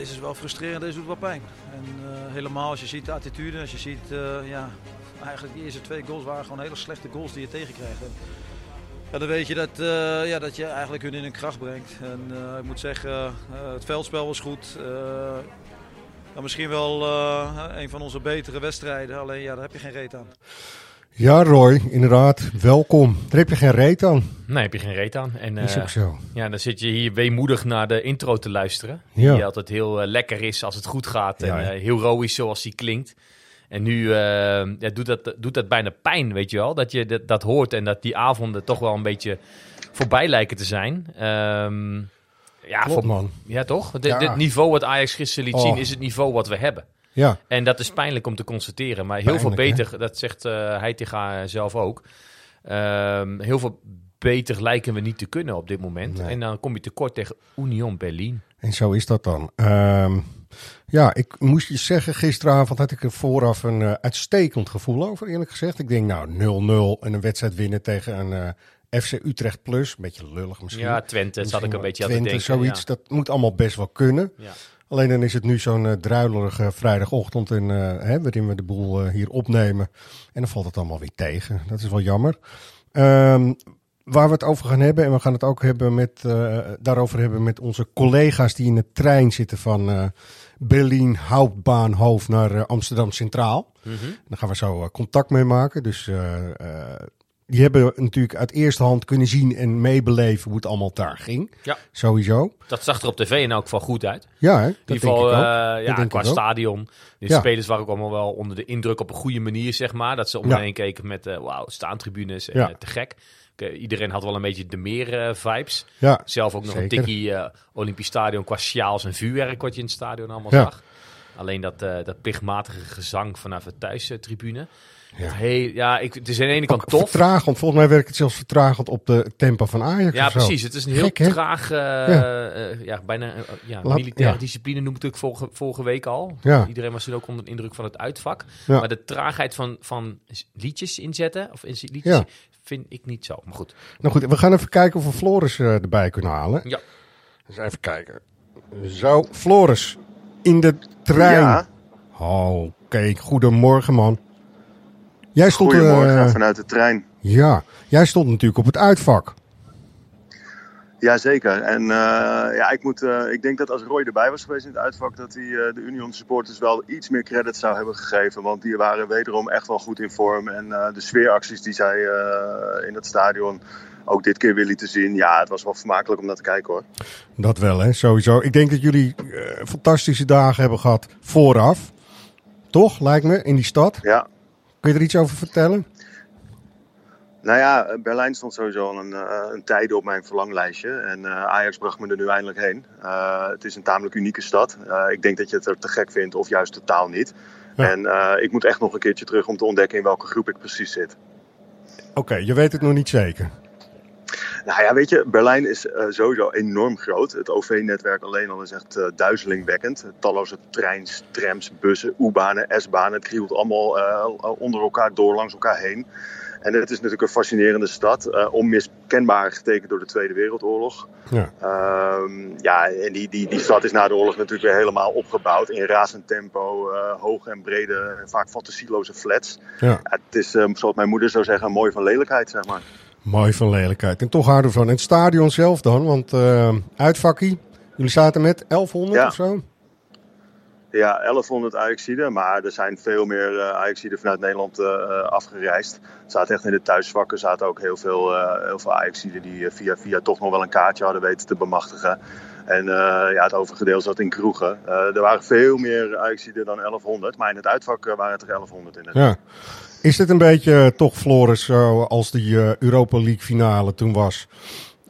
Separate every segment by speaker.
Speaker 1: Deze is wel frustrerend, deze doet wel pijn. En uh, helemaal als je ziet de attitude, als je ziet, uh, ja, eigenlijk de eerste twee goals waren gewoon hele slechte goals die je tegenkrijgt. En, dan weet je dat, uh, ja, dat je eigenlijk hun in hun kracht brengt. En ik moet zeggen, het veldspel was goed. Misschien wel een van onze betere wedstrijden, alleen ja, daar heb je geen reet aan.
Speaker 2: Ja, Roy, inderdaad. Welkom. Daar heb je geen reet aan.
Speaker 3: Nee, heb je geen reet aan. En,
Speaker 2: is ook zo.
Speaker 3: Ja, dan zit je hier weemoedig naar de intro te luisteren.
Speaker 2: Ja.
Speaker 3: Die altijd heel uh, lekker is als het goed gaat.
Speaker 2: Ja,
Speaker 3: en uh, heel roïs zoals die klinkt. En nu ja, doet, dat, doet dat bijna pijn, weet je wel. Dat je dat, dat hoort en dat die avonden toch wel een beetje voorbij lijken te zijn. Um, ja,
Speaker 2: Klopt, man.
Speaker 3: ja, toch?
Speaker 2: Ja.
Speaker 3: dit niveau wat Ajax gisteren liet
Speaker 2: Oh.
Speaker 3: zien is het niveau wat we hebben.
Speaker 2: Ja,
Speaker 3: En dat is pijnlijk om te constateren. Maar heel veel
Speaker 2: hè?
Speaker 3: beter, dat zegt uh, Heitinga zelf ook. Ehm, heel veel beter lijken we niet te kunnen op dit moment.
Speaker 2: Nee.
Speaker 3: En dan kom je tekort tegen Union Berlin.
Speaker 2: en zo is dat dan. Ehm, ja, ik moest je zeggen, gisteravond had ik er vooraf een eh, uitstekend gevoel over, eerlijk gezegd. Ik denk, nou, 0-0 en een wedstrijd winnen tegen een eh, FC Utrecht Plus. Een beetje lullig misschien.
Speaker 3: Ja, Twente zat ik een
Speaker 2: Misschien
Speaker 3: beetje aan te
Speaker 2: Twente,
Speaker 3: denken.
Speaker 2: zoiets, dat moet allemaal best wel kunnen.
Speaker 3: Ja.
Speaker 2: Alleen dan is het nu zo'n eh, druilerige vrijdagochtend en, eh, hè, waarin we de boel eh, hier opnemen. En dan valt het allemaal weer tegen. Dat is wel jammer. Ehm, waar we het over gaan hebben, en we gaan het ook hebben met, daarover hebben met onze collega's die in de trein zitten van Berlin Hauptbahnhof naar Amsterdam Centraal.
Speaker 3: Mhm.
Speaker 2: Daar gaan we zo contact mee maken. Dus die hebben natuurlijk uit eerste hand kunnen zien en meebeleven hoe het allemaal daar ging.
Speaker 3: Ja.
Speaker 2: Sowieso.
Speaker 3: Dat zag er op tv in elk geval goed uit.
Speaker 2: Ja, hè?
Speaker 3: In
Speaker 2: dat
Speaker 3: ieder geval,
Speaker 2: denk ik ook.
Speaker 3: eh, ja, qua stadion. De
Speaker 2: Ja.
Speaker 3: spelers waren ook allemaal wel onder de indruk op een goede manier, zeg maar. Dat ze om
Speaker 2: Ja.
Speaker 3: me heen keken met, eh wauw, staantribunes en
Speaker 2: Ja.
Speaker 3: eh, te gek. Iedereen had wel een beetje de meer eh, vibes.
Speaker 2: Ja,
Speaker 3: Zelf ook nog een tikkie Olympisch Stadion qua sjaals en vuurwerk wat je in het stadion allemaal
Speaker 2: Ja.
Speaker 3: zag. Alleen dat, eh, dat plichtmatige gezang vanaf de thuistribune.
Speaker 2: Ja.
Speaker 3: Ja. Hey, ja, ik, het is aan de ene kant tof.
Speaker 2: Vertragend. Volgens mij werkt het zelfs vertragend op de tempo van Ajax.
Speaker 3: Ja,
Speaker 2: of zo.
Speaker 3: precies. Het is een heel
Speaker 2: Gek,
Speaker 3: traag, eh,
Speaker 2: Ja.
Speaker 3: eh, ja, bijna ja,
Speaker 2: Laat-
Speaker 3: militaire discipline noemde ik vorige, vorige week al.
Speaker 2: Ja.
Speaker 3: Iedereen was toen ook onder de indruk van het uitvak.
Speaker 2: Ja.
Speaker 3: Maar de traagheid van, van liedjes inzetten, of in, liedjes,
Speaker 2: Ja.
Speaker 3: vind ik niet zo. Maar goed.
Speaker 2: Nou goed, we gaan even kijken of we Floris erbij kunnen halen.
Speaker 3: Ja.
Speaker 2: Dus even kijken. Zo, Floris. In de trein.
Speaker 4: Ja,
Speaker 2: Oh, Oké, goedemorgen man. Jij stond,
Speaker 4: goedemorgen
Speaker 2: eh,
Speaker 4: vanuit de trein.
Speaker 2: ja, jij stond natuurlijk op het uitvak.
Speaker 4: Jazeker. En eh, ja, ik, moet, eh, ik denk dat als Roy erbij was geweest in het uitvak, dat hij eh, de Union supporters wel iets meer credit zou hebben gegeven. Want die waren wederom echt wel goed in vorm. En de sfeeracties die zij in het stadion ook dit keer weer lieten zien, ja, het was wel vermakelijk om naar te kijken hoor.
Speaker 2: Dat wel, hè, sowieso. Ik denk dat jullie fantastische dagen hebben gehad vooraf. Toch, lijkt me, in die stad.
Speaker 4: Ja.
Speaker 2: Kun je er iets over vertellen?
Speaker 4: Nou ja, Berlijn stond sowieso al een, eh, een op mijn verlanglijstje. En eh, Ajax bracht me er nu eindelijk heen. Eh, het is een tamelijk unieke stad. Ik denk dat je het er te gek vindt of juist totaal niet.
Speaker 2: Ja.
Speaker 4: En ik moet echt nog een keertje terug om te ontdekken in welke groep ik precies zit.
Speaker 2: Oké, je weet het nog niet zeker.
Speaker 4: Nou ja, weet je, Berlijn is sowieso enorm groot. Het OV-netwerk alleen al is echt duizelingwekkend. Talloze treins, trams, bussen, U-banen, S-banen. Het krielt allemaal onder elkaar door, langs elkaar heen. En het is natuurlijk een fascinerende stad. eh, onmiskenbaar getekend door de Tweede Wereldoorlog.
Speaker 2: Ja.
Speaker 4: Ehm, ja, en die, die, die stad is na de oorlog natuurlijk weer helemaal opgebouwd. In razend tempo, eh, hoge en brede, vaak fantasieloze flats.
Speaker 2: Ja.
Speaker 4: Ja, het is, eh, zoals mijn moeder zou zeggen, mooi van lelijkheid, zeg maar.
Speaker 2: Mooi van lelijkheid. En toch houden we van. En het stadion zelf dan, want eh uitvakkie. Jullie zaten met 1100
Speaker 4: Ja.
Speaker 2: of zo?
Speaker 4: Ja, 1100 Ajaxiden, maar er zijn veel meer uh, Ajaxiden vanuit Nederland uh, afgereisd. Er zaten echt in de thuisvakken zaten ook heel veel, uh, heel veel Ajaxiden die via, via toch nog wel een kaartje hadden weten te bemachtigen. En eh, ja, het overige zat in kroegen. Eh, er waren veel meer Ajaxiden dan 1100. Maar in het uitvak eh, waren het er 1100 in.
Speaker 2: Ja. Is dit een beetje eh, toch, Floris, zoals die eh, Europa League finale toen was?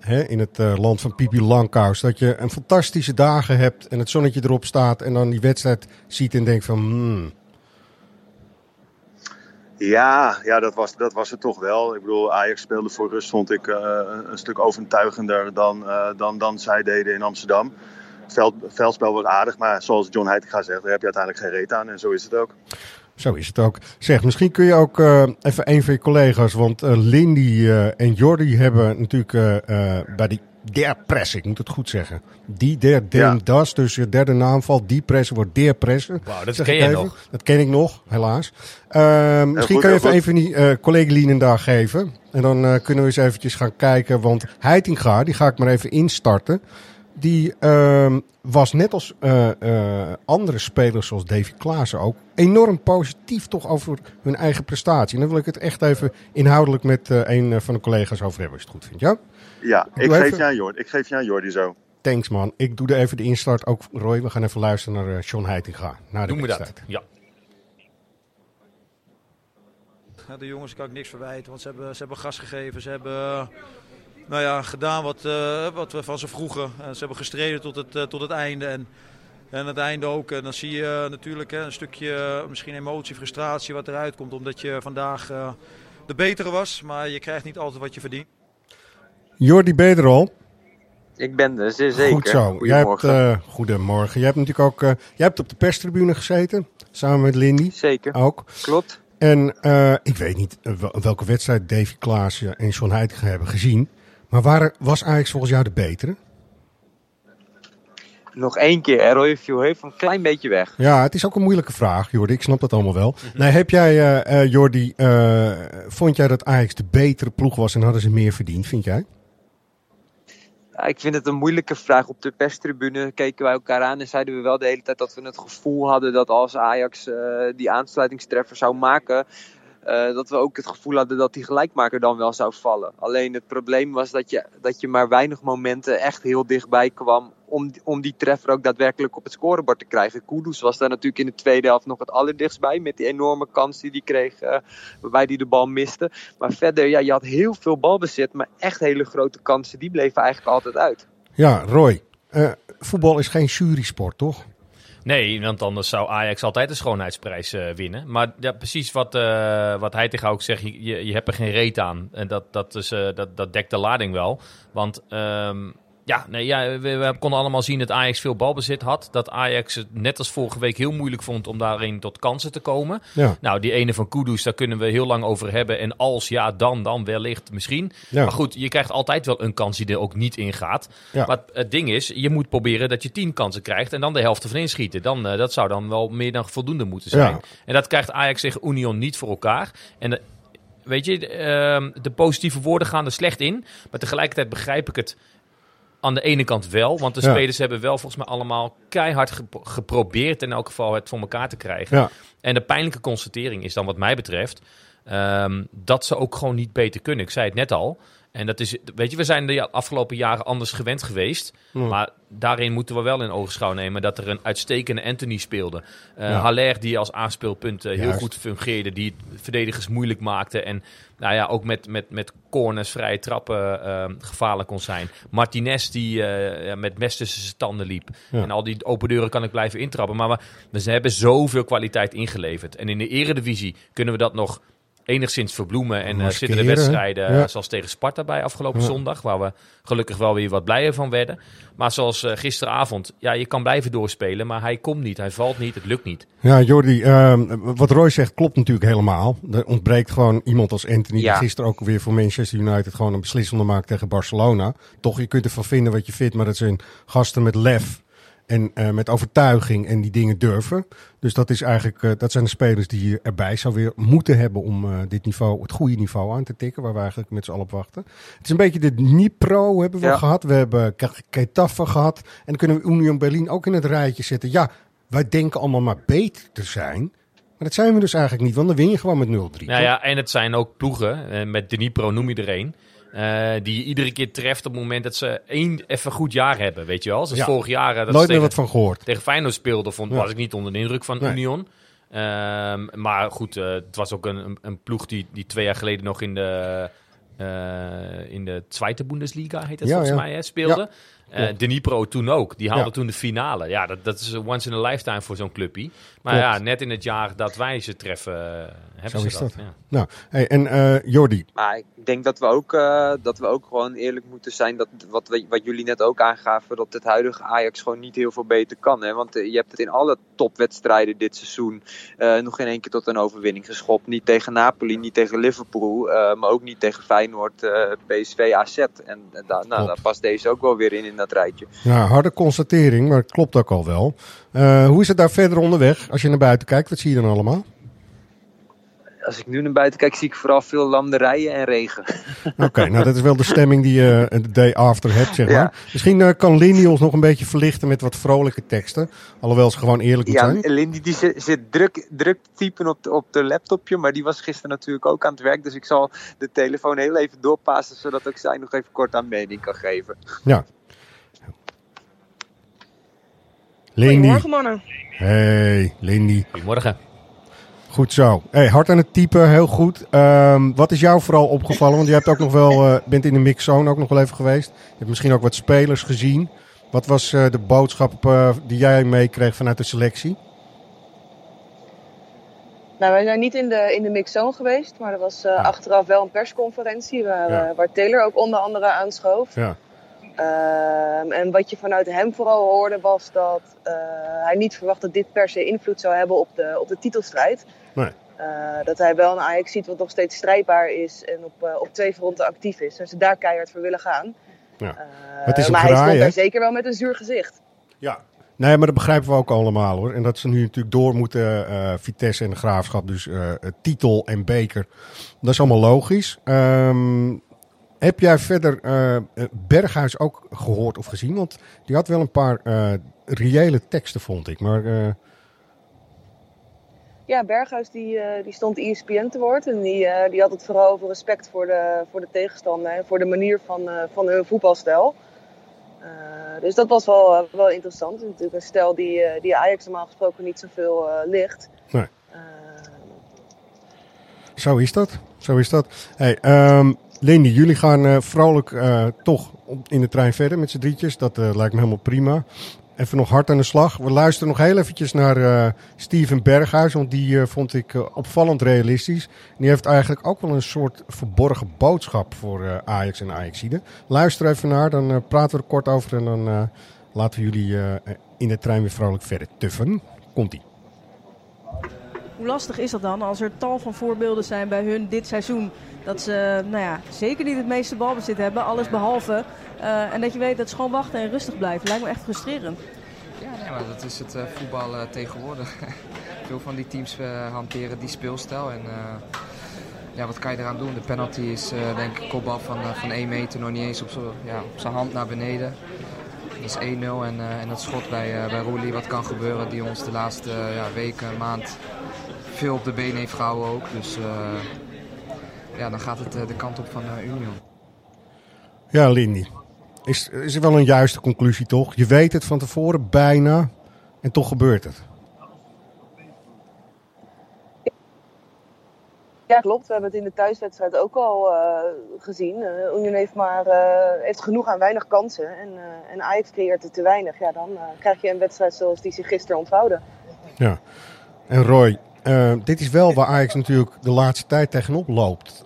Speaker 2: Hè, in het eh, land van Pipi Langkous. Dat je een fantastische dagen hebt en het zonnetje erop staat. En dan die wedstrijd ziet en denkt van... hmm,
Speaker 4: Ja, ja dat, was, dat was het toch wel. Ik bedoel, Ajax speelde voor rust, vond ik, eh, een stuk overtuigender dan, eh, dan, dan zij deden in Amsterdam. Veld, veldspel was aardig, maar zoals John Heitinga zegt, daar heb je uiteindelijk geen reet aan. En zo is het ook.
Speaker 2: Zo is het ook. Zeg, misschien kun je ook eh, even een van je collega's, want eh, Lindy eh, en Jordi hebben natuurlijk bij die der press, ik moet het goed zeggen. Die der den
Speaker 4: Ja.
Speaker 2: das, dus je derde naamval, die pressen wordt der pressen.
Speaker 3: Dat
Speaker 2: Zeg
Speaker 3: ken
Speaker 2: ik
Speaker 3: je
Speaker 2: even.
Speaker 3: nog.
Speaker 2: Dat ken ik nog, helaas. Misschien
Speaker 4: goed,
Speaker 2: kan je even een van die collega daar geven. En dan kunnen we eens eventjes gaan kijken, want Heitinga, die ga ik maar even instarten. Die ehm, was net als eh, eh, andere spelers zoals Davy Klaassen ook enorm positief toch over hun eigen prestatie. En dan wil ik het echt even inhoudelijk met eh, een van de collega's over hebben, als je het goed vindt. Ja?
Speaker 4: Ja, ik geef,
Speaker 2: even-
Speaker 4: je aan Jordi, ik geef je aan Jordi zo.
Speaker 2: Thanks man. Ik doe er even de instart ook, Roy. We gaan even luisteren naar John Heitinga. Naar de
Speaker 3: Doen we dat?
Speaker 2: wedstrijd.
Speaker 3: Ja.
Speaker 1: De jongens kan ik niks verwijten, want ze hebben, ze hebben gas gegeven. Ze hebben nou ja, gedaan wat, eh, wat we van ze vroegen. En ze hebben gestreden tot het, eh, tot het einde. En, en het einde ook. En dan zie je natuurlijk hè, een stukje eh, misschien emotie, frustratie wat eruit komt. Omdat je vandaag eh, de betere was. Maar je krijgt niet altijd wat je verdient.
Speaker 2: Jordi, er al?
Speaker 5: Ik ben er, zeer zeker.
Speaker 2: Goed zo. Jij hebt,
Speaker 5: Goedemorgen.
Speaker 2: eh, goedemorgen. Jij hebt natuurlijk ook eh, jij hebt op de perstribune gezeten. Samen met Lindy
Speaker 5: Zeker,
Speaker 2: ook.
Speaker 5: klopt.
Speaker 2: En eh, ik weet niet eh, wel- welke wedstrijd Davy Klaassen en John Heitinga hebben gezien. Maar waar, was Ajax volgens jou de betere?
Speaker 5: Nog één keer, Roy viel even een klein beetje weg.
Speaker 2: Ja, het is ook een moeilijke vraag, Jordi. Ik snap dat allemaal wel. Nee, heb jij, eh, Jordi, eh, vond jij dat Ajax de betere ploeg was en hadden ze meer verdiend, vind jij?
Speaker 5: Ja, ik vind het een moeilijke vraag. Op de perstribune keken wij elkaar aan en zeiden we wel de hele tijd dat we het gevoel hadden dat als Ajax die aansluitingstreffer zou maken, eh, dat we ook het gevoel hadden dat die gelijkmaker dan wel zou vallen. Alleen het probleem was dat je, dat je maar weinig momenten echt heel dichtbij kwam om, om die treffer ook daadwerkelijk op het scorebord te krijgen. Kudus was daar natuurlijk in de tweede helft nog het allerdichtst bij met die enorme kans die hij kreeg eh, waarbij hij de bal miste. Maar verder, ja, je had heel veel balbezit, maar echt hele grote kansen, die bleven eigenlijk altijd uit.
Speaker 2: Ja, Roy. eh, voetbal is geen jurysport, toch?
Speaker 3: Nee, want anders zou Ajax altijd de schoonheidsprijs eh, winnen. Maar ja, precies wat, eh wat hij tegen ook zegt, je, je, hebt er geen reet aan. En dat, dat, is, eh, dat, dat dekt de lading wel. Want ehm, ja, nee, ja we, we konden allemaal zien dat Ajax veel balbezit had. Dat Ajax het net als vorige week heel moeilijk vond om daarin tot kansen te komen.
Speaker 2: Ja.
Speaker 3: Nou, die ene van Kudus, daar kunnen we heel lang over hebben. En als ja, dan, dan wellicht misschien.
Speaker 2: Ja.
Speaker 3: Maar goed, je krijgt altijd wel een kans die er ook niet in gaat.
Speaker 2: Ja.
Speaker 3: Maar het ding is, je moet proberen dat je tien kansen krijgt en dan de helft ervan inschieten. Dan, eh, dat zou dan wel meer dan voldoende moeten zijn. En dat krijgt Ajax tegen Union niet voor elkaar. En eh, weet je, ehm, de positieve woorden gaan er slecht in. Maar tegelijkertijd begrijp ik het aan de ene kant wel. Want de
Speaker 2: Ja.
Speaker 3: spelers hebben wel volgens mij allemaal keihard gepro- geprobeerd in elk geval het voor elkaar te krijgen.
Speaker 2: Ja.
Speaker 3: En de pijnlijke constatering is dan wat mij betreft ehm, dat ze ook gewoon niet beter kunnen. Ik zei het net al. En dat is, weet je, we zijn de afgelopen jaren anders gewend geweest. Maar daarin moeten we wel in ogenschouw nemen dat er een uitstekende Anthony speelde. Uh,
Speaker 2: Ja.
Speaker 3: Haller die als aanspeelpunt heel
Speaker 2: Juist.
Speaker 3: goed fungeerde. Die het verdedigers moeilijk maakte. En nou ja, ook met, met, met corners, vrije trappen ehm, gevaarlijk kon zijn. Martinez die eh, met mes tussen zijn tanden liep.
Speaker 2: Ja.
Speaker 3: En al die open deuren kan ik blijven intrappen. Maar we, we- ze hebben zoveel kwaliteit ingeleverd. En in de eredivisie kunnen we dat nog enigszins verbloemen. En eh,
Speaker 2: Maskeren,
Speaker 3: zitten er wedstrijden,
Speaker 2: ja.
Speaker 3: eh, zoals tegen Sparta bij afgelopen
Speaker 2: Ja.
Speaker 3: zondag, waar we gelukkig wel weer wat blijer van werden. Maar zoals eh, gisteravond, ja, je kan blijven doorspelen, maar hij komt niet, hij valt niet, het lukt niet.
Speaker 2: Ja, Jordi, ehm, wat Roy zegt klopt natuurlijk helemaal. Er ontbreekt gewoon iemand als Anthony,
Speaker 5: Ja.
Speaker 2: die gisteren ook weer voor Manchester United gewoon een beslissende maakt tegen Barcelona. Toch, je kunt ervan vinden wat je vindt, maar dat zijn gasten met lef en eh, met overtuiging en die dingen durven. Dus dat, is eigenlijk, eh, dat zijn de spelers die je erbij zou weer moeten hebben om eh, dit niveau, het goede niveau aan te tikken, waar we eigenlijk met z'n allen op wachten. Het is een beetje de Dnipro hebben we
Speaker 5: Ja.
Speaker 2: gehad, we hebben Ke- Ketaffe gehad en dan kunnen we Union Berlin ook in het rijtje zetten. Ja, wij denken allemaal maar beter te zijn. Maar dat zijn we dus eigenlijk niet, want dan win je gewoon met 0-3.
Speaker 3: Nou ja, en het zijn ook ploegen, met Dnipro noem je er een. Eh, die je iedere keer treft op het moment dat ze één even goed jaar hebben, weet je wel. Zoals
Speaker 2: Ja.
Speaker 3: vorig jaar. eh, dat
Speaker 2: Nooit meer
Speaker 3: tegen-
Speaker 2: wat van gehoord.
Speaker 3: tegen Feyenoord speelde, vond,
Speaker 2: Ja.
Speaker 3: was ik niet onder de indruk van
Speaker 2: Nee.
Speaker 3: Union. Ehm, maar goed, eh, het was ook een, een, ploeg die, die twee jaar geleden nog in de, in de Tweede Bundesliga, heet het
Speaker 2: Ja,
Speaker 3: volgens mij, hè, speelde.
Speaker 2: Klopt.
Speaker 3: Dnipro toen ook. Die haalde
Speaker 2: Ja.
Speaker 3: toen de finale. Ja, dat, dat is once in a lifetime voor zo'n clubje. Maar
Speaker 2: Klopt.
Speaker 3: ja, net in het jaar dat wij ze treffen, eh, hebben
Speaker 2: Zo
Speaker 3: ze
Speaker 2: is dat.
Speaker 3: Ja.
Speaker 2: Nou, hey, en eh Jordi.
Speaker 5: Maar ik denk dat we ook, eh, dat we ook gewoon eerlijk moeten zijn. Dat, wat, we- wat jullie net ook aangaven. Dat het huidige Ajax gewoon niet heel veel beter kan. Hè? Want je hebt het in alle topwedstrijden dit seizoen. eh, nog in één keer tot een overwinning geschopt. Niet tegen Napoli, niet tegen Liverpool. eh, maar ook niet tegen Feyenoord, eh, PSV, AZ. En eh, da, nou, daar past deze ook wel weer in, in dat rijtje.
Speaker 2: Ja, harde constatering, maar het klopt ook al wel. Eh, hoe is het daar verder onderweg? Als je naar buiten kijkt, wat zie je dan allemaal?
Speaker 5: Als ik nu naar buiten kijk, zie ik vooral veel landerijen en regen.
Speaker 2: Oké, nou dat is wel de stemming die je eh, de day after hebt, zeg maar.
Speaker 5: Ja.
Speaker 2: Misschien eh, kan Lindy ons nog een beetje verlichten met wat vrolijke teksten. Alhoewel ze gewoon eerlijk moet
Speaker 5: Ja,
Speaker 2: zijn.
Speaker 5: Lindy die zit, zit druk, druk typen op de, op de laptopje, maar die was gisteren natuurlijk ook aan het werk. Dus ik zal de telefoon heel even doorpassen, zodat ook zij nog even kort aan mening kan geven.
Speaker 2: Ja. Lindy.
Speaker 6: Goedemorgen mannen.
Speaker 2: Hey, Lindy.
Speaker 3: Goedemorgen.
Speaker 2: Goed zo. Hey, hard aan het typen, heel goed. Ehm, wat is jou vooral opgevallen? Want je hebt ook nog wel, eh, bent in de mixzone ook nog wel even geweest. Je hebt misschien ook wat spelers gezien. Wat was eh, de boodschap eh, die jij meekreeg vanuit de selectie?
Speaker 6: Nou, wij zijn niet in de, in de mixzone geweest, maar er was eh, achteraf wel een persconferentie waar,
Speaker 2: Ja.
Speaker 6: waar Taylor ook onder andere aanschoof.
Speaker 2: Ja.
Speaker 6: Ehm, en wat je vanuit hem vooral hoorde was dat eh, hij niet verwacht dat dit per se invloed zou hebben op de, op de titelstrijd.
Speaker 2: Nee.
Speaker 6: Eh, dat hij wel een Ajax ziet wat nog steeds strijdbaar is en op, eh, op twee fronten actief is. En ze daar keihard voor willen gaan.
Speaker 2: Ja. Het is een
Speaker 6: maar hij stond daar zeker wel met een zuur gezicht.
Speaker 2: Ja. Nee, maar dat begrijpen we ook allemaal hoor. En dat ze nu natuurlijk door moeten, Vitesse en de Graafschap, dus titel en beker. Dat is allemaal logisch. Ehm, heb jij verder eh, Berghuis ook gehoord of gezien? Want die had wel een paar eh, reële teksten, vond ik. Maar eh,
Speaker 6: Ja, Berghuis die, die stond ESPN te woord. En die, die had het vooral over respect voor de, voor de tegenstander en voor de manier van, van hun voetbalstijl. Dus dat was wel, wel interessant. Het is natuurlijk een stijl die, die Ajax normaal gesproken niet zoveel ligt.
Speaker 2: Nee. Zo is dat. Zo is dat. Hey, ehm, Lindy, jullie gaan eh, vrolijk eh, toch in de trein verder met z'n drietjes. Dat eh, lijkt me helemaal prima. Even nog hard aan de slag. We luisteren nog heel eventjes naar Steven Berghuis. Want die vond ik opvallend realistisch. Die heeft eigenlijk ook wel een soort verborgen boodschap voor Ajax en Ajaxide. Luister even naar, dan praten we er kort over. En dan laten we jullie in de trein weer vrolijk verder tuffen. Komt-ie.
Speaker 7: Hoe lastig is dat dan als er tal van voorbeelden zijn bij hun dit seizoen? Dat ze nou ja, zeker niet het meeste balbezit hebben, alles behalve. eh, en dat je weet dat ze gewoon wachten en rustig blijven. Lijkt me echt frustrerend.
Speaker 8: Ja, nee, maar dat is het eh, voetbal eh, tegenwoordig. Veel van die teams hanteren die speelstijl. En ja, wat kan je eraan doen? De penalty is denk ik kopbal van, van 1 meter, nog niet eens op zijn ja, hand naar beneden. Dat is 1-0 en, en dat schot bij, bij Roelie, wat kan gebeuren, die ons de laatste ja, weken, maand veel op de benen heeft gehouden ook. Dus eh, ja, dan gaat het eh, de kant op van eh, Union.
Speaker 2: Ja, Lindy. Is, is er wel een juiste conclusie toch? Je weet het van tevoren bijna en toch gebeurt het.
Speaker 6: Ja, klopt. We hebben het in de thuiswedstrijd ook al uh, gezien. Uh, Union heeft, maar, uh, heeft genoeg aan weinig kansen. En, uh, en Ajax creëert er te weinig. Ja, dan krijg je een wedstrijd zoals die zich gisteren ontvouwde.
Speaker 2: Ja. En Roy, dit is wel waar Ajax natuurlijk de laatste tijd tegenop loopt.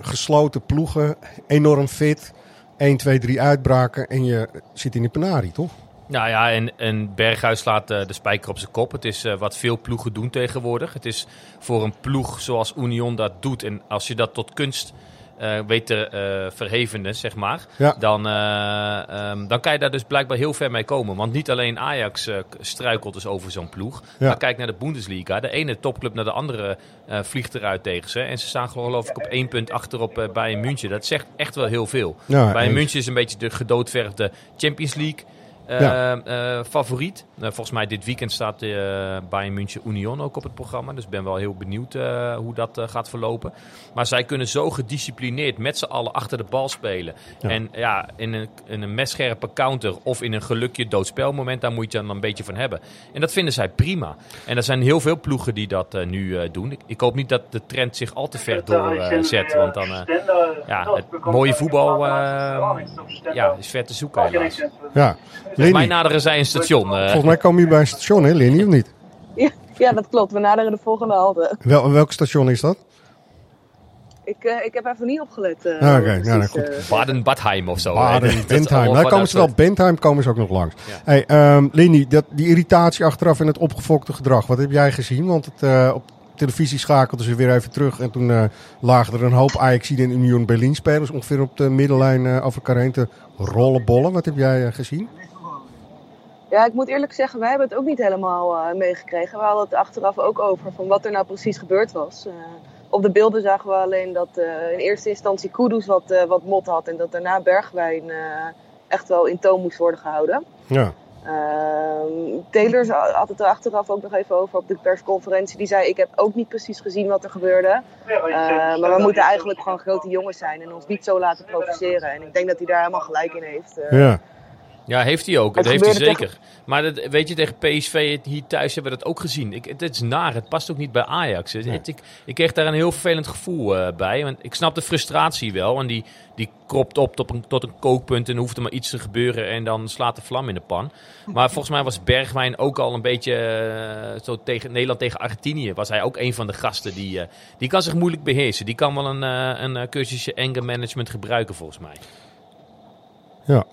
Speaker 2: gesloten ploegen, enorm fit. 1, 2, 3 uitbraken en je zit in de penarie, toch?
Speaker 3: Nou ja, en, en Berghuis slaat uh, de spijker op zijn kop. Het is wat veel ploegen doen tegenwoordig. Het is voor een ploeg zoals Union dat doet. En als je dat tot kunst uh, weet te verhevenen, zeg maar.
Speaker 2: Ja.
Speaker 3: Dan, um, dan kan je daar dus blijkbaar heel ver mee komen. Want niet alleen Ajax struikelt dus over zo'n ploeg.
Speaker 2: Ja.
Speaker 3: Maar kijk naar de Bundesliga. De ene topclub naar de andere vliegt eruit tegen ze. En ze staan geloof ik op één punt achter op Bayern München. Dat zegt echt wel heel veel.
Speaker 2: Ja,
Speaker 3: Bayern
Speaker 2: en...
Speaker 3: München is een beetje de gedoodverfde Champions League Eh,
Speaker 2: Ja.
Speaker 3: eh, favoriet. Eh, volgens mij dit weekend staat eh Bayern München Union ook op het programma. Dus ik ben wel heel benieuwd eh, hoe dat eh, gaat verlopen. Maar zij kunnen zo gedisciplineerd met z'n allen achter de bal spelen.
Speaker 2: Ja.
Speaker 3: En ja, in een, in een messcherpe counter of in een gelukje doodspelmoment, daar moet je dan een beetje van hebben. En dat vinden zij prima. En er zijn heel veel ploegen die dat eh, nu eh, doen. Ik, ik hoop niet dat de trend zich al te ver doorzet. want dan, eh, ja, het mooie voetbal eh, ja, is ver te zoeken helaas.
Speaker 2: Ja.
Speaker 3: Volgens mij naderen zij een station. eh.
Speaker 2: volgens mij komen jullie bij een station, hè, Lenny, of niet?
Speaker 6: Ja, ja, dat klopt. We naderen de volgende halte.
Speaker 2: Wel, welk station is dat?
Speaker 6: Ik, eh, ik heb even niet opgelet. eh,
Speaker 2: Ah, oké.
Speaker 6: precies,
Speaker 2: Ja, nou, goed.
Speaker 6: eh,
Speaker 3: Baden-Badheim of zo.
Speaker 2: Baden,
Speaker 3: hè? Dat-
Speaker 2: Bentheim.
Speaker 3: of
Speaker 2: Nou
Speaker 3: wat
Speaker 2: komen ze wel, Bentheim komen ze ook nog langs.
Speaker 3: Ja.
Speaker 2: Hey, ehm Lenny, dat, die irritatie achteraf en het opgefokte gedrag, wat heb jij gezien? Want het, eh, op televisie schakelden ze weer even terug en toen eh, lagen er een hoop Ajaxiden en Union Berlin spelers ongeveer op de middenlijn eh, over elkaar heen te rollenbollen. Wat heb jij gezien?
Speaker 6: Ja, ik moet eerlijk zeggen, wij hebben het ook niet helemaal eh, meegekregen. We hadden het achteraf ook over van wat er nou precies gebeurd was. Eh, op de beelden zagen we alleen dat eh, in eerste instantie Kudus wat, eh, wat mot had en dat daarna Bergwijn eh, echt wel in toon moest worden gehouden.
Speaker 2: Ja.
Speaker 6: Ehm, Taylor had het er achteraf ook nog even over op de persconferentie. Die zei: Ik heb ook niet precies gezien wat er gebeurde. Eh, maar we moeten eigenlijk gewoon grote jongens zijn en ons niet zo laten provoceren. En ik denk dat hij daar helemaal gelijk in heeft. eh.
Speaker 2: Ja.
Speaker 3: Ja, heeft hij ook.
Speaker 6: Het
Speaker 3: Dat heeft hij zeker. Maar dat, weet je, tegen PSV hier thuis hebben we dat ook gezien. Ik, het, is naar. Het past ook niet bij Ajax. Het- het- ik, ik kreeg daar een heel vervelend gevoel eh, bij. Want ik snap de frustratie wel. En die, die kropt op tot een, tot een kookpunt. En hoeft er maar iets te gebeuren. En dan slaat de vlam in de pan. Maar volgens mij was Bergwijn ook al een beetje eh, zo tegen Nederland tegen Argentinië. Was hij ook een van de gasten die, eh, die kan zich moeilijk beheersen. Die kan wel een, een cursusje anger management gebruiken volgens mij.
Speaker 2: Ja.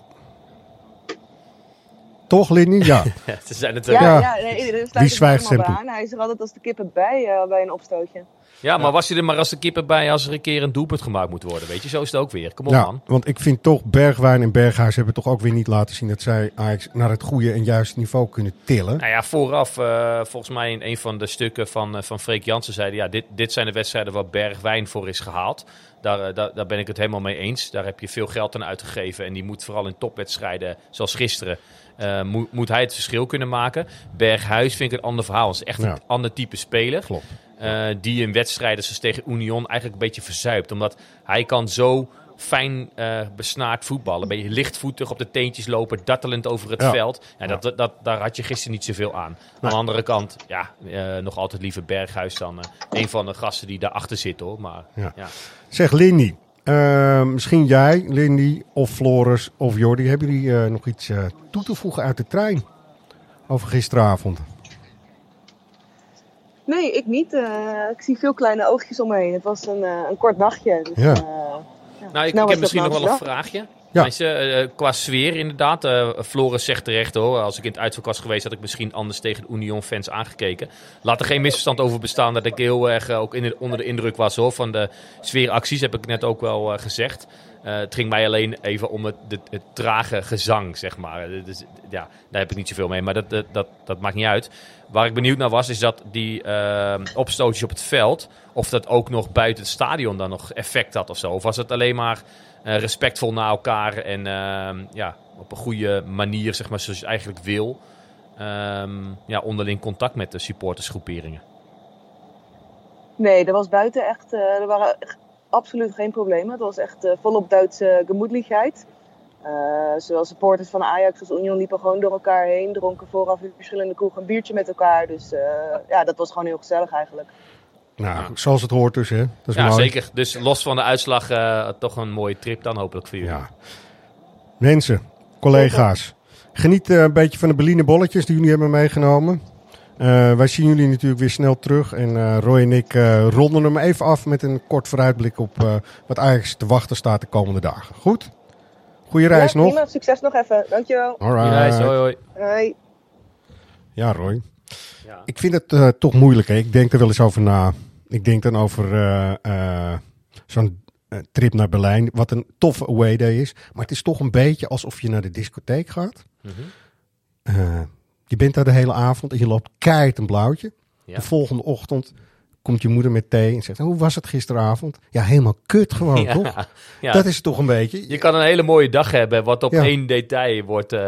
Speaker 2: Toch, Lenny? Ja.
Speaker 3: Ja, ze zijn het
Speaker 6: Ja,
Speaker 2: Ja.
Speaker 6: ja. nee,
Speaker 2: zwijgt
Speaker 6: bij aan. Hij is er altijd als de kippen bij eh, bij een opstootje.
Speaker 3: Ja, maar was je er maar als de kippen bij als er een keer een doelpunt gemaakt moet worden? Weet je, zo is het ook weer. Kom op,
Speaker 2: ja,
Speaker 3: man.
Speaker 2: want ik vind toch Bergwijn en Berghuis hebben toch ook weer niet laten zien dat zij Ajax naar het goede en juiste niveau kunnen tillen.
Speaker 3: Nou ja, vooraf, eh, volgens mij in een van de stukken van, uh, van Freek Jansen zeiden... ja, dit, dit zijn de wedstrijden waar Bergwijn voor is gehaald. Daar, uh, daar, daar ben ik het helemaal mee eens. Daar heb je veel geld aan uitgegeven. En die moet vooral in topwedstrijden, zoals gisteren... Uh, moet, moet hij het verschil kunnen maken. Berghuis vind ik een ander verhaal. Het is echt
Speaker 2: Ja.
Speaker 3: een ander type speler.
Speaker 2: Klopt.
Speaker 3: Uh, die in wedstrijden zoals tegen Union eigenlijk een beetje verzuipt. Omdat hij kan zo fijn uh, besnaard voetballen. Ben je lichtvoetig op de teentjes lopen, dartelend over het
Speaker 2: Ja.
Speaker 3: veld. Ja, dat, dat, dat, daar had je gisteren niet zoveel aan. Aan de andere kant, ja, uh, nog altijd liever Berghuis dan uh, een van de gasten die daarachter zit hoor. Maar,
Speaker 2: Ja.
Speaker 3: ja.
Speaker 2: Zeg Lindy, eh, misschien jij, Lindy of Floris of Jordi, hebben jullie eh, nog iets eh, toe te voegen uit de trein over gisteravond?
Speaker 6: Nee, ik niet. Eh, ik zie veel kleine oogjes om me heen. Het was een, eh, een kort nachtje. Dus,
Speaker 2: Ja.
Speaker 6: eh, ja.
Speaker 3: Nou, ik,
Speaker 6: Snel
Speaker 3: ik heb misschien nog
Speaker 6: dat
Speaker 3: wel een
Speaker 6: nou
Speaker 3: vraagje.
Speaker 2: Ja.
Speaker 3: Mensen, eh, qua sfeer inderdaad. eh Floris zegt terecht hoor. Als ik in het uitvak was geweest, had ik misschien anders tegen de Union-fans aangekeken. Laat er geen misverstand over bestaan dat ik heel erg eh, ook in de- onder de indruk was hoor, van de sfeeracties. Heb ik net ook wel eh, gezegd. Eh, het ging mij alleen even om het, het, trage gezang, zeg maar. Eh, Dus, ja, daar heb ik niet zoveel mee, maar dat, dat, dat, dat maakt niet uit. Waar ik benieuwd naar was, is dat die eh, opstootjes op het veld... of dat ook nog buiten het stadion dan nog effect had of zo. Of was het alleen maar eh, respectvol naar elkaar en ehm, ja, op een goede manier, zeg maar, zoals je eigenlijk wil... ehm, ja, onderling contact met de supportersgroeperingen.
Speaker 6: Nee, er was buiten echt, er waren absoluut geen problemen. Het was echt eh, volop Duitse gemoedelijkheid. Eh, zowel supporters van Ajax als Union liepen gewoon door elkaar heen, dronken vooraf in verschillende kroegen een biertje met elkaar. Dus eh, ja, dat was gewoon heel gezellig eigenlijk.
Speaker 2: Nou, zoals het hoort dus, hè? Dat is
Speaker 3: Ja,
Speaker 2: mooi.
Speaker 3: zeker. Dus los van de uitslag, eh, toch een mooie trip dan hopelijk voor jullie.
Speaker 2: Ja. Mensen, collega's, geniet eh, een beetje van de Berliner bolletjes die jullie hebben meegenomen. Eh, wij zien jullie natuurlijk weer snel terug. En eh, Roy en ik eh, ronden hem even af met een kort vooruitblik op eh, wat eigenlijk te wachten staat de komende dagen. Goed? Goeie reis
Speaker 6: ja,
Speaker 2: nog.
Speaker 6: Prima, succes nog even. Dankjewel.
Speaker 2: Alright.
Speaker 3: Goeie reis, hoi hoi.
Speaker 6: Hoi.
Speaker 2: Ja, Roy.
Speaker 3: Ja.
Speaker 2: Ik vind het eh, toch moeilijk. Hè? Ik denk er wel eens over na. Ik denk dan over eh, eh, zo'n trip naar Berlijn. Wat een toffe away day is. Maar het is toch een beetje alsof je naar de discotheek gaat. Eh, je bent daar de hele avond en je loopt keihard een blauwtje.
Speaker 3: Ja.
Speaker 2: De volgende ochtend komt je moeder met thee en zegt, hoe was het gisteravond? Ja, helemaal kut gewoon,
Speaker 3: Ja,
Speaker 2: toch?
Speaker 3: ja.
Speaker 2: Dat is het toch een beetje.
Speaker 3: Je kan een hele mooie dag hebben, wat op
Speaker 2: Ja.
Speaker 3: één detail wordt, eh,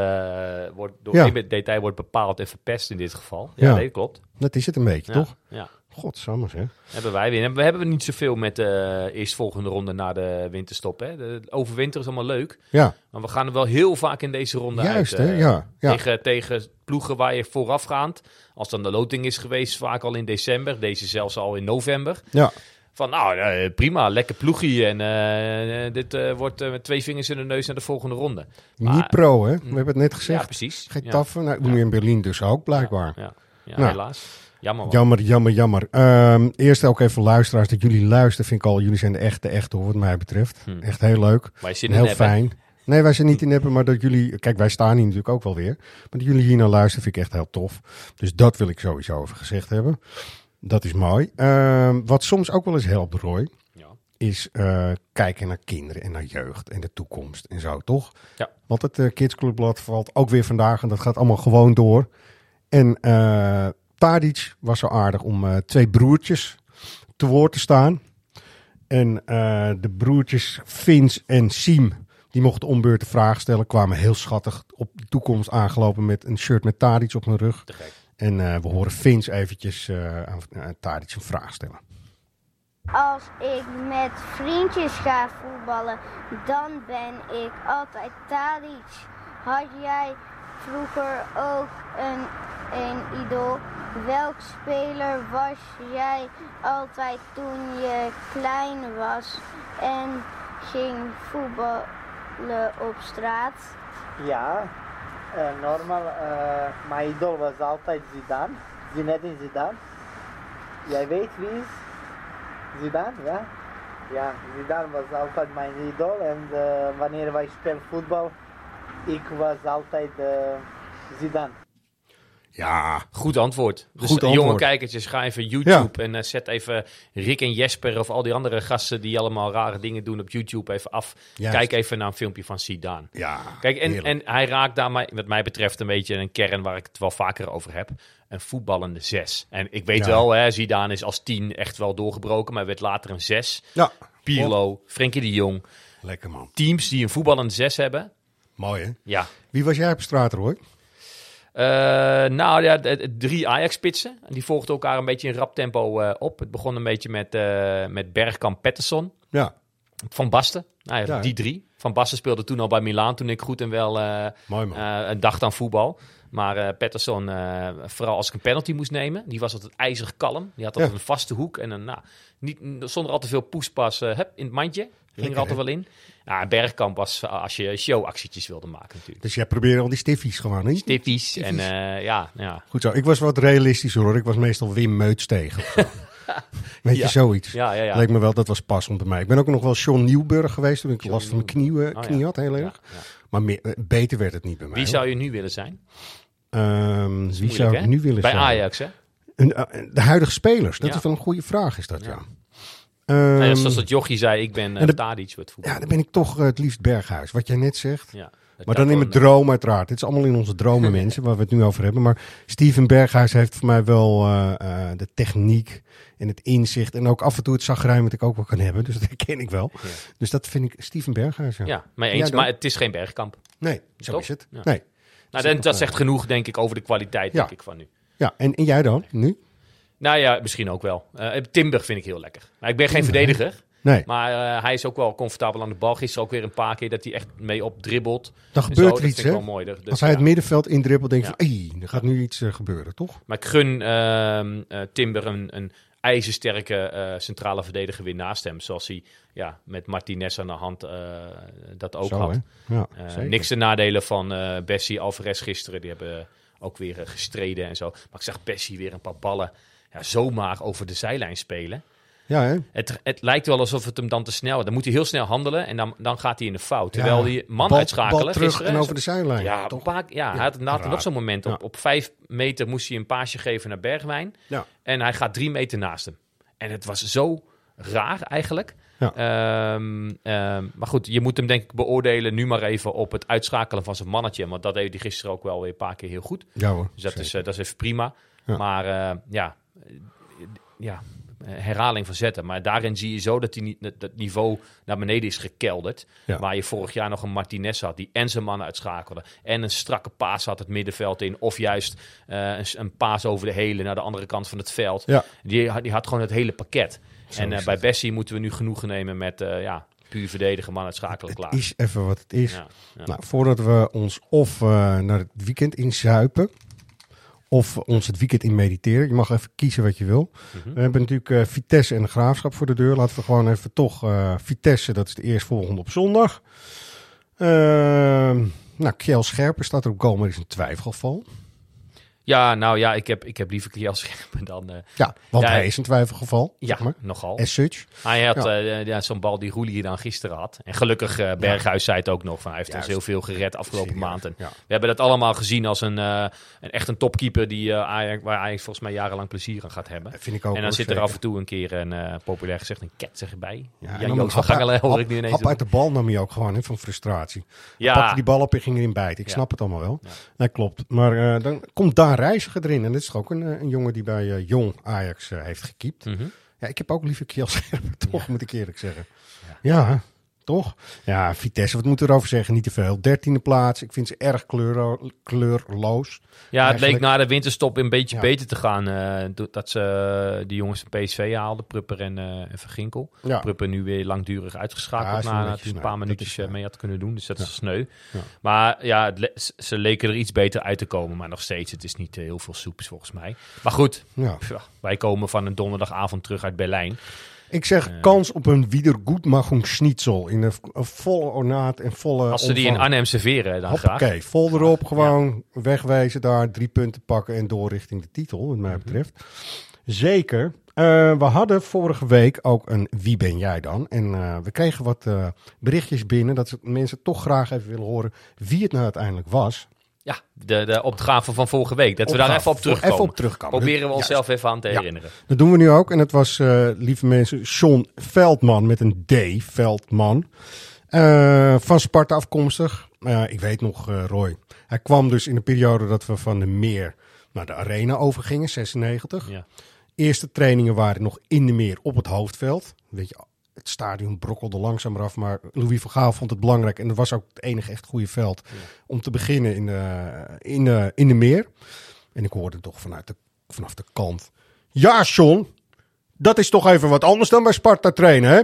Speaker 3: wordt door één detail wordt bepaald en verpest in dit geval. Ja, nee, klopt.
Speaker 2: Dat is het een beetje, toch?
Speaker 3: Ja.
Speaker 2: Godsamme, hè?
Speaker 3: Hebben wij weer. We hebben niet zoveel met de eerstvolgende ronde na de winterstop. Hè. De overwinter is allemaal leuk.
Speaker 2: Ja.
Speaker 3: Maar we gaan er wel heel vaak in deze ronde
Speaker 2: Juist,
Speaker 3: uit.
Speaker 2: hè?
Speaker 3: eh,
Speaker 2: Ja, ja.
Speaker 3: Tegen, tegen ploegen waar je voorafgaand, als dan de loting is geweest, vaak al in december. Deze zelfs al in november.
Speaker 2: Ja.
Speaker 3: Van nou, eh, prima, lekker ploegje. En eh, dit wordt met twee vingers in de neus naar de volgende ronde.
Speaker 2: Niet pro, hè? We hebben het net gezegd.
Speaker 3: Ja, precies.
Speaker 2: Getafe, nou, nu in Berlin dus ook, blijkbaar.
Speaker 3: Ja, ja
Speaker 2: Nou,
Speaker 3: helaas. Jammer. man.
Speaker 2: Jammer, jammer, jammer. Ehm, eerst ook even luisteraars, dat jullie luisteren, vind ik al, jullie zijn de echte, echte hoor, wat mij betreft.
Speaker 3: Hm.
Speaker 2: Echt heel leuk. En heel fijn. Nee, wij zijn niet in appen, maar dat jullie, kijk, wij staan hier natuurlijk ook wel weer. Maar dat jullie hier naar luisteren, vind ik echt heel tof. Dus dat wil ik sowieso even gezegd hebben. Dat is mooi. Ehm, wat soms ook wel eens helpt, Roy,
Speaker 3: Ja.
Speaker 2: is eh, kijken naar kinderen en naar jeugd en de toekomst en zo, toch?
Speaker 3: Ja.
Speaker 2: Want het eh, Kids Clubblad valt ook weer vandaag en dat gaat allemaal gewoon door. En eh Tadic was zo aardig om eh, twee broertjes te woord te staan. En eh, de broertjes Vins en Siem, die mochten om beurt de vraag stellen, kwamen heel schattig op de toekomst aangelopen met een shirt met Tadic op hun rug. En eh, we horen Vins eventjes eh, aan aan Tadic een vraag stellen.
Speaker 9: Als ik met vriendjes ga voetballen, dan ben ik altijd Tadic. Had jij vroeger ook een, een idool? Welk speler was jij altijd toen je klein was en ging voetballen op straat?
Speaker 10: Ja, eh, normaal. eh, mijn idool was altijd Zidane. Zinedine Zidane. Jij weet wie is? Zidane, ja? Ja, Zidane was altijd mijn idool. En eh, wanneer wij spelen voetbal, ik was altijd Zidane.
Speaker 2: Ja.
Speaker 3: Goed antwoord. Dus
Speaker 2: Goed
Speaker 3: eh, jonge kijkertjes, ga even YouTube en eh, zet even Rick en Jesper of al die andere gasten die allemaal rare dingen doen op YouTube even af.
Speaker 2: Juist.
Speaker 3: Kijk even naar een filmpje van Zidane.
Speaker 2: Ja,
Speaker 3: Kijk, en,
Speaker 2: heerlijk.
Speaker 3: en hij raakt daarmee, wat mij betreft, een beetje een kern waar ik het wel vaker over heb. Een voetballende zes. En ik weet
Speaker 2: Ja.
Speaker 3: wel, hè, Zidane is als tien echt wel doorgebroken, maar werd later een zes.
Speaker 2: Ja.
Speaker 3: Pirlo, Frenkie de Jong.
Speaker 2: Lekker man.
Speaker 3: Teams die een voetballende zes hebben.
Speaker 2: Mooi hè?
Speaker 3: Ja.
Speaker 2: Wie was jij op straat?
Speaker 3: Eh, nou ja, drie Ajax-spitsen. En Die volgden elkaar een beetje in rap tempo eh, op. Het begon een beetje met, eh met Bergkamp, Pettersson,
Speaker 2: Ja.
Speaker 3: Van Basten. Nou ja, die drie. Van Basten speelde toen al bij Milaan toen ik goed en wel
Speaker 2: Mooi
Speaker 3: een dacht aan voetbal. Maar Pettersson, vooral als ik een penalty moest nemen, die was altijd ijzig kalm. Die had altijd
Speaker 2: Ja.
Speaker 3: een vaste hoek en een, nou, niet, zonder al te veel poespas hup, in het mandje. Ging
Speaker 2: Lekker,
Speaker 3: er altijd wel in. Ja, Bergkamp was eh, als je showactietjes wilde maken natuurlijk.
Speaker 2: Dus jij probeerde al die stiffies gewoon, hè?
Speaker 3: Stiffies en eh, ja, ja.
Speaker 2: Goed zo. Ik was wat realistischer hoor. Ik was meestal Wim Meuts tegen. Weet
Speaker 3: Ja.
Speaker 2: je, zoiets.
Speaker 3: Ja, ja, ja.
Speaker 2: Leek me wel, dat was passend bij mij. Ik ben ook nog wel John Nieuwburg geweest toen ik last van mijn knie,
Speaker 3: Oh,
Speaker 2: knie had, heel erg. Maar meer, eh, beter werd het niet bij mij.
Speaker 3: Wie
Speaker 2: hoor.
Speaker 3: zou je nu willen zijn?
Speaker 2: Ehm, wie zou ik nu willen
Speaker 3: Bij
Speaker 2: zijn?
Speaker 3: Ajax, hè?
Speaker 2: Een, de huidige spelers. Dat is wel een goede vraag, is dat ja.
Speaker 3: Nou ja,
Speaker 2: Ehm,
Speaker 3: zoals dat jochie zei, ik ben uh,
Speaker 2: en de-
Speaker 3: Tadic met voetbal.
Speaker 2: ja, dan ben ik toch eh, het liefst Berghuis. Wat jij net zegt.
Speaker 3: Ja, dat
Speaker 2: maar dan in mijn
Speaker 3: gewoon,
Speaker 2: droom uiteraard. Het is allemaal in onze dromen mensen, waar we het nu over hebben. Maar Steven Berghuis heeft voor mij wel eh, eh, de techniek en het inzicht. En ook af en toe het zagrijn wat ik ook wel kan hebben. Dus dat ken ik wel.
Speaker 3: Ja.
Speaker 2: Dus dat vind ik Steven Berghuis. Ja,
Speaker 3: Ja, maar eens, maar het is geen Bergkamp.
Speaker 2: Nee, zo is het. Nee.
Speaker 3: Nou, dat
Speaker 2: eh,
Speaker 3: zegt genoeg, denk ik, over de kwaliteit, denk ik, van nu.
Speaker 2: Ja, en, en jij dan? Nu?
Speaker 3: Nou ja, misschien ook wel. Eh Timber vind ik heel lekker. Nou, ik ben geen
Speaker 2: Timber,
Speaker 3: verdediger.
Speaker 2: Nee.
Speaker 3: Maar eh, hij is ook wel comfortabel aan de bal. Gisteren ook weer een paar keer dat hij echt mee opdribbelt.
Speaker 2: Dan gebeurt
Speaker 3: zo,
Speaker 2: er
Speaker 3: dat
Speaker 2: iets, hè?
Speaker 3: wel mooi. Dat-
Speaker 2: Als hij het middenveld indribbelt, denk je
Speaker 3: Ja.
Speaker 2: van, "Ei, er gaat nu iets eh, gebeuren, toch?
Speaker 3: Maar ik gun ehm, eh, Timber een, een ijzersterke eh, centrale verdediger weer naast hem. Zoals hij ja, met Martinez aan de hand eh, dat ook
Speaker 2: Zo,
Speaker 3: had.
Speaker 2: Ja,
Speaker 3: Eh, niks de nadelen van eh Bessie Alvarez gisteren. Die hebben ook weer eh, gestreden en zo. Maar ik zag Bessie weer een paar ballen ja, zomaar over de zijlijn spelen.
Speaker 2: Ja, hè?
Speaker 3: Het, het lijkt wel alsof het hem dan te snel... Dan moet hij heel snel handelen en dan, dan gaat hij in de fout. Terwijl die man
Speaker 2: bal-
Speaker 3: uitschakelen
Speaker 2: bal terug
Speaker 3: gisteren,
Speaker 2: en over de zijlijn,
Speaker 3: Ja,
Speaker 2: toch?
Speaker 3: een paar, ja,
Speaker 2: Ja,
Speaker 3: hij had nog zo'n moment. Op,
Speaker 2: Ja.
Speaker 3: op vijf meter moest hij een paasje geven naar Bergwijn.
Speaker 2: Ja.
Speaker 3: En hij gaat drie meter naast hem. En het was zo raar eigenlijk.
Speaker 2: Ja.
Speaker 3: Ehm, ehm, maar goed, je moet hem denk ik beoordelen nu maar even op het uitschakelen van zijn mannetje. Want dat deed hij gisteren ook wel weer een paar keer heel goed.
Speaker 2: Ja hoor,
Speaker 3: Dus dat is, eh, dat is even prima.
Speaker 2: Ja.
Speaker 3: Maar eh, ja, ja, herhaling van zetten. Maar daarin zie je zo dat die, dat, dat niveau naar beneden is gekelderd.
Speaker 2: Ja.
Speaker 3: Waar je vorig jaar nog een Martinez had die en zijn man uitschakelde. En een strakke paas had het middenveld in. Of juist eh, een, een paas over de hele naar de andere kant van het veld.
Speaker 2: Ja.
Speaker 3: Die, had- die had gewoon het hele pakket.
Speaker 2: Zo
Speaker 3: en eh, bij
Speaker 2: het.
Speaker 3: Bessie moeten we nu genoegen nemen met eh, ja, puur verdedigen, man uitschakelen, klaar.
Speaker 2: is even wat het is.
Speaker 3: Ja, ja.
Speaker 2: Nou, voordat we ons of naar het weekend inzuipen, of ons het weekend in mediteren. Je mag even kiezen wat je wil.
Speaker 3: Mhm.
Speaker 2: We hebben natuurlijk eh, Vitesse en de Graafschap voor de deur. Laten we gewoon even toch eh, Vitesse, dat is de eerstvolgende op zondag. Ehm nou, Kjell Scherpen staat er op goal, maar is een twijfelgeval.
Speaker 3: Ja, nou ja, ik heb, ik heb liever Kiel Scherpen dan... eh,
Speaker 2: Ja, want
Speaker 3: ja,
Speaker 2: hij is een twijfelgeval.
Speaker 3: Ja,
Speaker 2: zeg maar.
Speaker 3: nogal.
Speaker 2: As such.
Speaker 3: Hij had
Speaker 2: Ja.
Speaker 3: eh, ja, zo'n bal die Roelie hier dan gisteren had. En gelukkig, eh, Berghuis zei het ook nog, van, hij heeft ons heel veel gered afgelopen
Speaker 2: Serieus,
Speaker 3: maand. En
Speaker 2: ja.
Speaker 3: We hebben dat allemaal gezien als een, een echt een topkeeper die, Ajax, waar Ajax volgens mij jarenlang plezier aan gaat hebben.
Speaker 2: vind ik ook,
Speaker 3: en dan zit er af en toe een keer een, populair gezegd, een ket erbij. Ja, ja
Speaker 2: dan
Speaker 3: Joost van Gangelen hoor ik nu ineens
Speaker 2: Hap uit de bal nam hij ook gewoon, hè, van frustratie.
Speaker 3: Ja.
Speaker 2: Pakte die bal op en ging erin bijten. Ik snap het allemaal wel. Nee, klopt. Maar dan komt daar Reiziger erin. En dit is toch ook een, eh, een jongen die bij eh, Jong Ajax eh, heeft gekiept.
Speaker 3: Mhm.
Speaker 2: Ja, ik heb ook liever Kiel Scherpen, toch, moet ik eerlijk zeggen. Ja. Toch? Ja, Vitesse, wat moeten we erover zeggen? Niet te veel. Dertiende plaats. Ik vind ze erg kleuro- kleurloos.
Speaker 3: Ja, het leek na de winterstop een beetje
Speaker 2: Ja.
Speaker 3: beter te gaan. do- dat ze eh, die jongens van PSV haalden, Prupper en, eh en Verginkel.
Speaker 2: Ja.
Speaker 3: Prupper nu weer langdurig
Speaker 2: Ja,
Speaker 3: uitgeschakeld
Speaker 2: wel
Speaker 3: na
Speaker 2: een
Speaker 3: dat een
Speaker 2: sneu.
Speaker 3: paar minuutjes
Speaker 2: is
Speaker 3: mee had kunnen doen. Dus dat
Speaker 2: Ja.
Speaker 3: is sneu.
Speaker 2: Ja.
Speaker 3: Maar ja, le- ze leken er iets beter uit te komen. Maar nog steeds, het is niet heel veel soeps volgens mij. Maar goed,
Speaker 2: Ja.
Speaker 3: wij komen van een donderdagavond terug uit Berlijn.
Speaker 2: Ik zeg kans op een Wiedergutmachung schnitzel. In een, een volle ornaat en volle
Speaker 3: Als ze die in. Arnhem serveren, dan graag.
Speaker 2: Oké, vol erop, gewoon wegwezen daar, drie punten pakken en door richting de titel, wat
Speaker 3: Mhm.
Speaker 2: mij betreft. Zeker. Eh, we hadden vorige week ook een Wie ben jij dan? En eh, we kregen wat eh, berichtjes binnen dat mensen toch graag even willen horen wie het nou uiteindelijk was.
Speaker 3: Ja, de, de opgave van vorige week. Dat we daar even op terugkomen.
Speaker 2: even op terugkomen.
Speaker 3: Proberen we
Speaker 2: Juist.
Speaker 3: onszelf even aan te
Speaker 2: Ja.
Speaker 3: herinneren.
Speaker 2: Dat doen we nu ook. En het was, eh, lieve mensen, Sean Veldman met een D, Veldman. Eh, van Sparta afkomstig. Ik weet nog, eh, Roy. Hij kwam dus in de periode dat we van de meer naar de arena overgingen, 96.
Speaker 3: Ja.
Speaker 2: Eerste trainingen waren nog in de meer op het hoofdveld. Weet je, het stadion brokkelde langzaam eraf, maar Louis van Gaal vond het belangrijk. En dat was ook het enige echt goede veld om te beginnen in de, in, de, in de meer. En ik hoorde toch vanuit de, vanaf de kant. Ja, John, dat is toch even wat anders dan bij Sparta trainen, hè?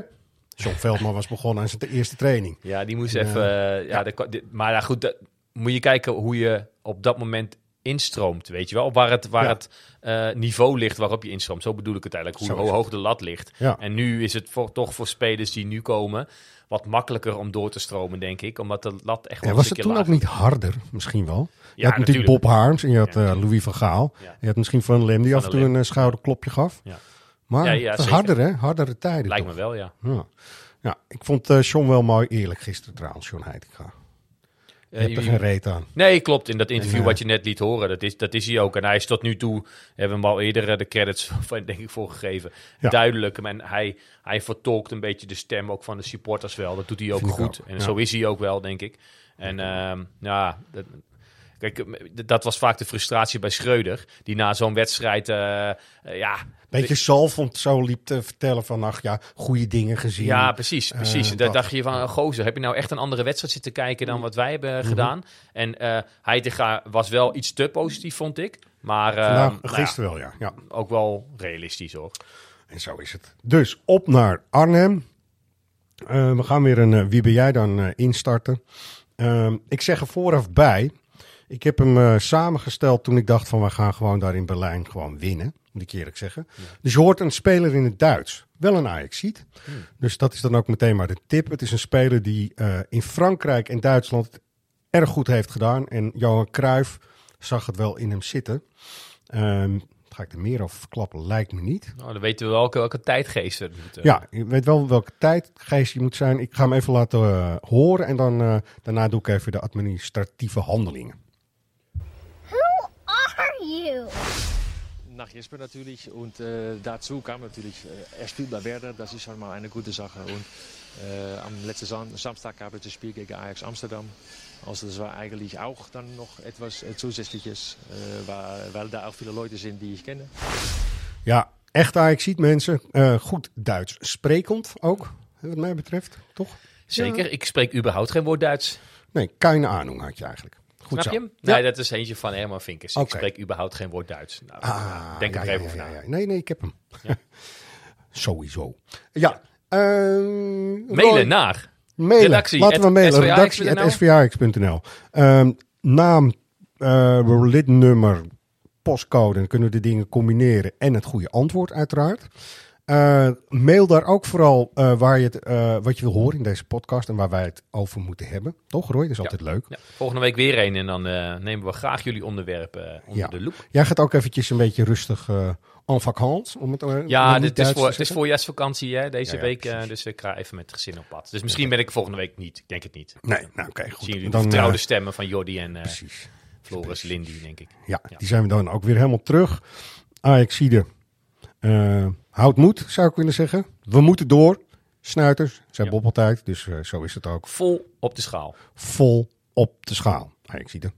Speaker 2: John Veldman was begonnen aan zijn eerste training.
Speaker 3: Ja, die moest
Speaker 2: En,
Speaker 3: even.
Speaker 2: eh,
Speaker 3: eh, ja, de- maar ja, goed, dat- moet je kijken hoe je op dat moment instroomt, weet je wel? Waar het, waar
Speaker 2: Ja.
Speaker 3: het eh, niveau ligt waarop je instroomt. Zo bedoel ik het eigenlijk, hoe hoog de lat ligt.
Speaker 2: Ja.
Speaker 3: En nu is het voor, toch voor spelers die nu komen wat makkelijker om door te stromen, denk ik. Omdat de lat echt wel
Speaker 2: Ja, was het toen ook niet harder, misschien wel? Je
Speaker 3: Ja,
Speaker 2: had natuurlijk Bob. Harms en je had eh. Louis van Gaal. Je had misschien Van Lem die
Speaker 3: Van
Speaker 2: af en toe een eh, schouderklopje gaf.
Speaker 3: Ja.
Speaker 2: Maar het harder, hè? Hardere tijden
Speaker 3: Lijkt
Speaker 2: toch?
Speaker 3: me wel, ja.
Speaker 2: Ja. ja, ik vond John wel mooi eerlijk gisteren trouwens, John Heitinga. Je hebt er geen reet aan.
Speaker 3: Nee, klopt. In dat interview wat je net liet horen, dat is, dat is hij ook. En hij is tot nu toe, hebben we hem al eerder eh, de credits van, denk ik, voor gegeven.
Speaker 2: Ja.
Speaker 3: Duidelijk. En hij, hij vertolkt een beetje de stem ook van de supporters wel. Dat doet hij ook
Speaker 2: Vind
Speaker 3: goed.
Speaker 2: ook,
Speaker 3: En
Speaker 2: ja.
Speaker 3: zo is hij ook wel, denk ik. En ehm, ja, dat, kijk, eh, dat was vaak de frustratie bij Schreuder. Die na zo'n wedstrijd, eh, eh, ja...
Speaker 2: Beetje zalvend zo liep te vertellen van, ach ja, goede dingen gezien.
Speaker 3: Ja, precies. precies.
Speaker 2: Eh,
Speaker 3: Daar
Speaker 2: dat.
Speaker 3: dacht je van, oh, gozer, heb je nou echt een andere wedstrijd zitten kijken dan wat wij hebben
Speaker 2: Mhm.
Speaker 3: gedaan? En eh Heitinga was wel iets te positief, vond ik. Maar eh,
Speaker 2: Vandaag,
Speaker 3: nou ja,
Speaker 2: gisteren wel, ja. ja.
Speaker 3: ook wel realistisch, hoor.
Speaker 2: En zo is het. Dus op naar Arnhem. Eh, we gaan weer een eh, Wie ben jij dan eh, instarten. Ehm, ik zeg er vooraf bij. Ik heb hem eh, samengesteld toen ik dacht van we gaan gewoon daar in Berlijn gewoon winnen. Moet ik eerlijk zeggen. Dus je hoort een speler in het Duits. Wel een Ajaxiet. Dus dat is dan ook meteen maar de tip. Het is een speler die eh, in Frankrijk en Duitsland het erg goed heeft gedaan. En Johan Cruijff zag het wel in hem zitten. Ehm, ga ik er meer over verklappen? Lijkt me niet.
Speaker 3: Nou, dan weten we welke, welke tijdgeest het moet. eh.
Speaker 2: Ja, je weet wel welke tijdgeest je moet zijn. Ik ga hem even laten eh, horen en dan, daarna doe ik even de administratieve handelingen.
Speaker 9: You?
Speaker 11: nach Jesper natürlich und äh, dazu kam natürlich, äh, er spielt bei Werder, das ist schon mal eine gute Sache und äh, am letzten Sam Samstag gab es das Spiel gegen Ajax Amsterdam. Also das war eigentlich auch dann noch etwas äh, Zusätzliches, äh, weil, weil da auch viele Leute sind, die ich kenne.
Speaker 2: Ja, Echt Ajaxiet mensen. Eh, goed Duits sprekend ook, wat mij betreft. Toch?
Speaker 3: Zeker,
Speaker 2: Ja.
Speaker 3: ik spreek überhaupt geen woord Duits.
Speaker 2: Nee, keine Ahnung had je eigenlijk. Goed
Speaker 3: Snap
Speaker 2: zo.
Speaker 3: je hem? Nee, dat is eentje van Herman Vinkers.
Speaker 2: Oké.
Speaker 3: Ik spreek überhaupt geen woord Duits. Nou,
Speaker 2: Ah,
Speaker 3: denk er
Speaker 2: ja,
Speaker 3: even
Speaker 2: ja,
Speaker 3: over na.
Speaker 2: ja. Nee, nee, ik heb hem. Sowieso. Ja. ehm,
Speaker 3: Mailen naar
Speaker 2: Mailen.
Speaker 3: redactie
Speaker 2: Laten we
Speaker 3: at
Speaker 2: mailen.
Speaker 3: svhx.nl.
Speaker 2: Ehm, naam, eh, lidnummer, postcode. Dan kunnen we de dingen combineren. En het goede antwoord uiteraard. Eh, mail daar ook vooral eh, waar je het, eh, wat je wil horen in deze podcast. En waar wij het over moeten hebben. Toch Roy? Dat is altijd leuk.
Speaker 3: Ja, volgende week weer een en dan nemen we graag jullie onderwerpen onder
Speaker 2: Ja.
Speaker 3: de loep.
Speaker 2: Jij gaat ook eventjes een beetje rustig en vacances. Om het, om
Speaker 3: Ja,
Speaker 2: het
Speaker 3: dit is voor, het is voorjaarsvakantie hè, deze
Speaker 2: Ja, ja,
Speaker 3: week. dus ik ga even met het gezin op pad. Dus misschien ben ik volgende week niet. Ik denk het niet.
Speaker 2: Nee, nou oké, goed.
Speaker 3: Zien jullie
Speaker 2: Dan,
Speaker 3: de vertrouwde stemmen van Jordi en eh Floris Lindy, denk ik.
Speaker 2: Ja, die zijn we dan ook weer helemaal terug. Ajaxide, eh houd moed, zou ik willen zeggen. We moeten door. Snuiters, Bob altijd, dus eh, zo is het ook.
Speaker 3: Vol op de schaal.
Speaker 2: Vol op de schaal. Ajaxide.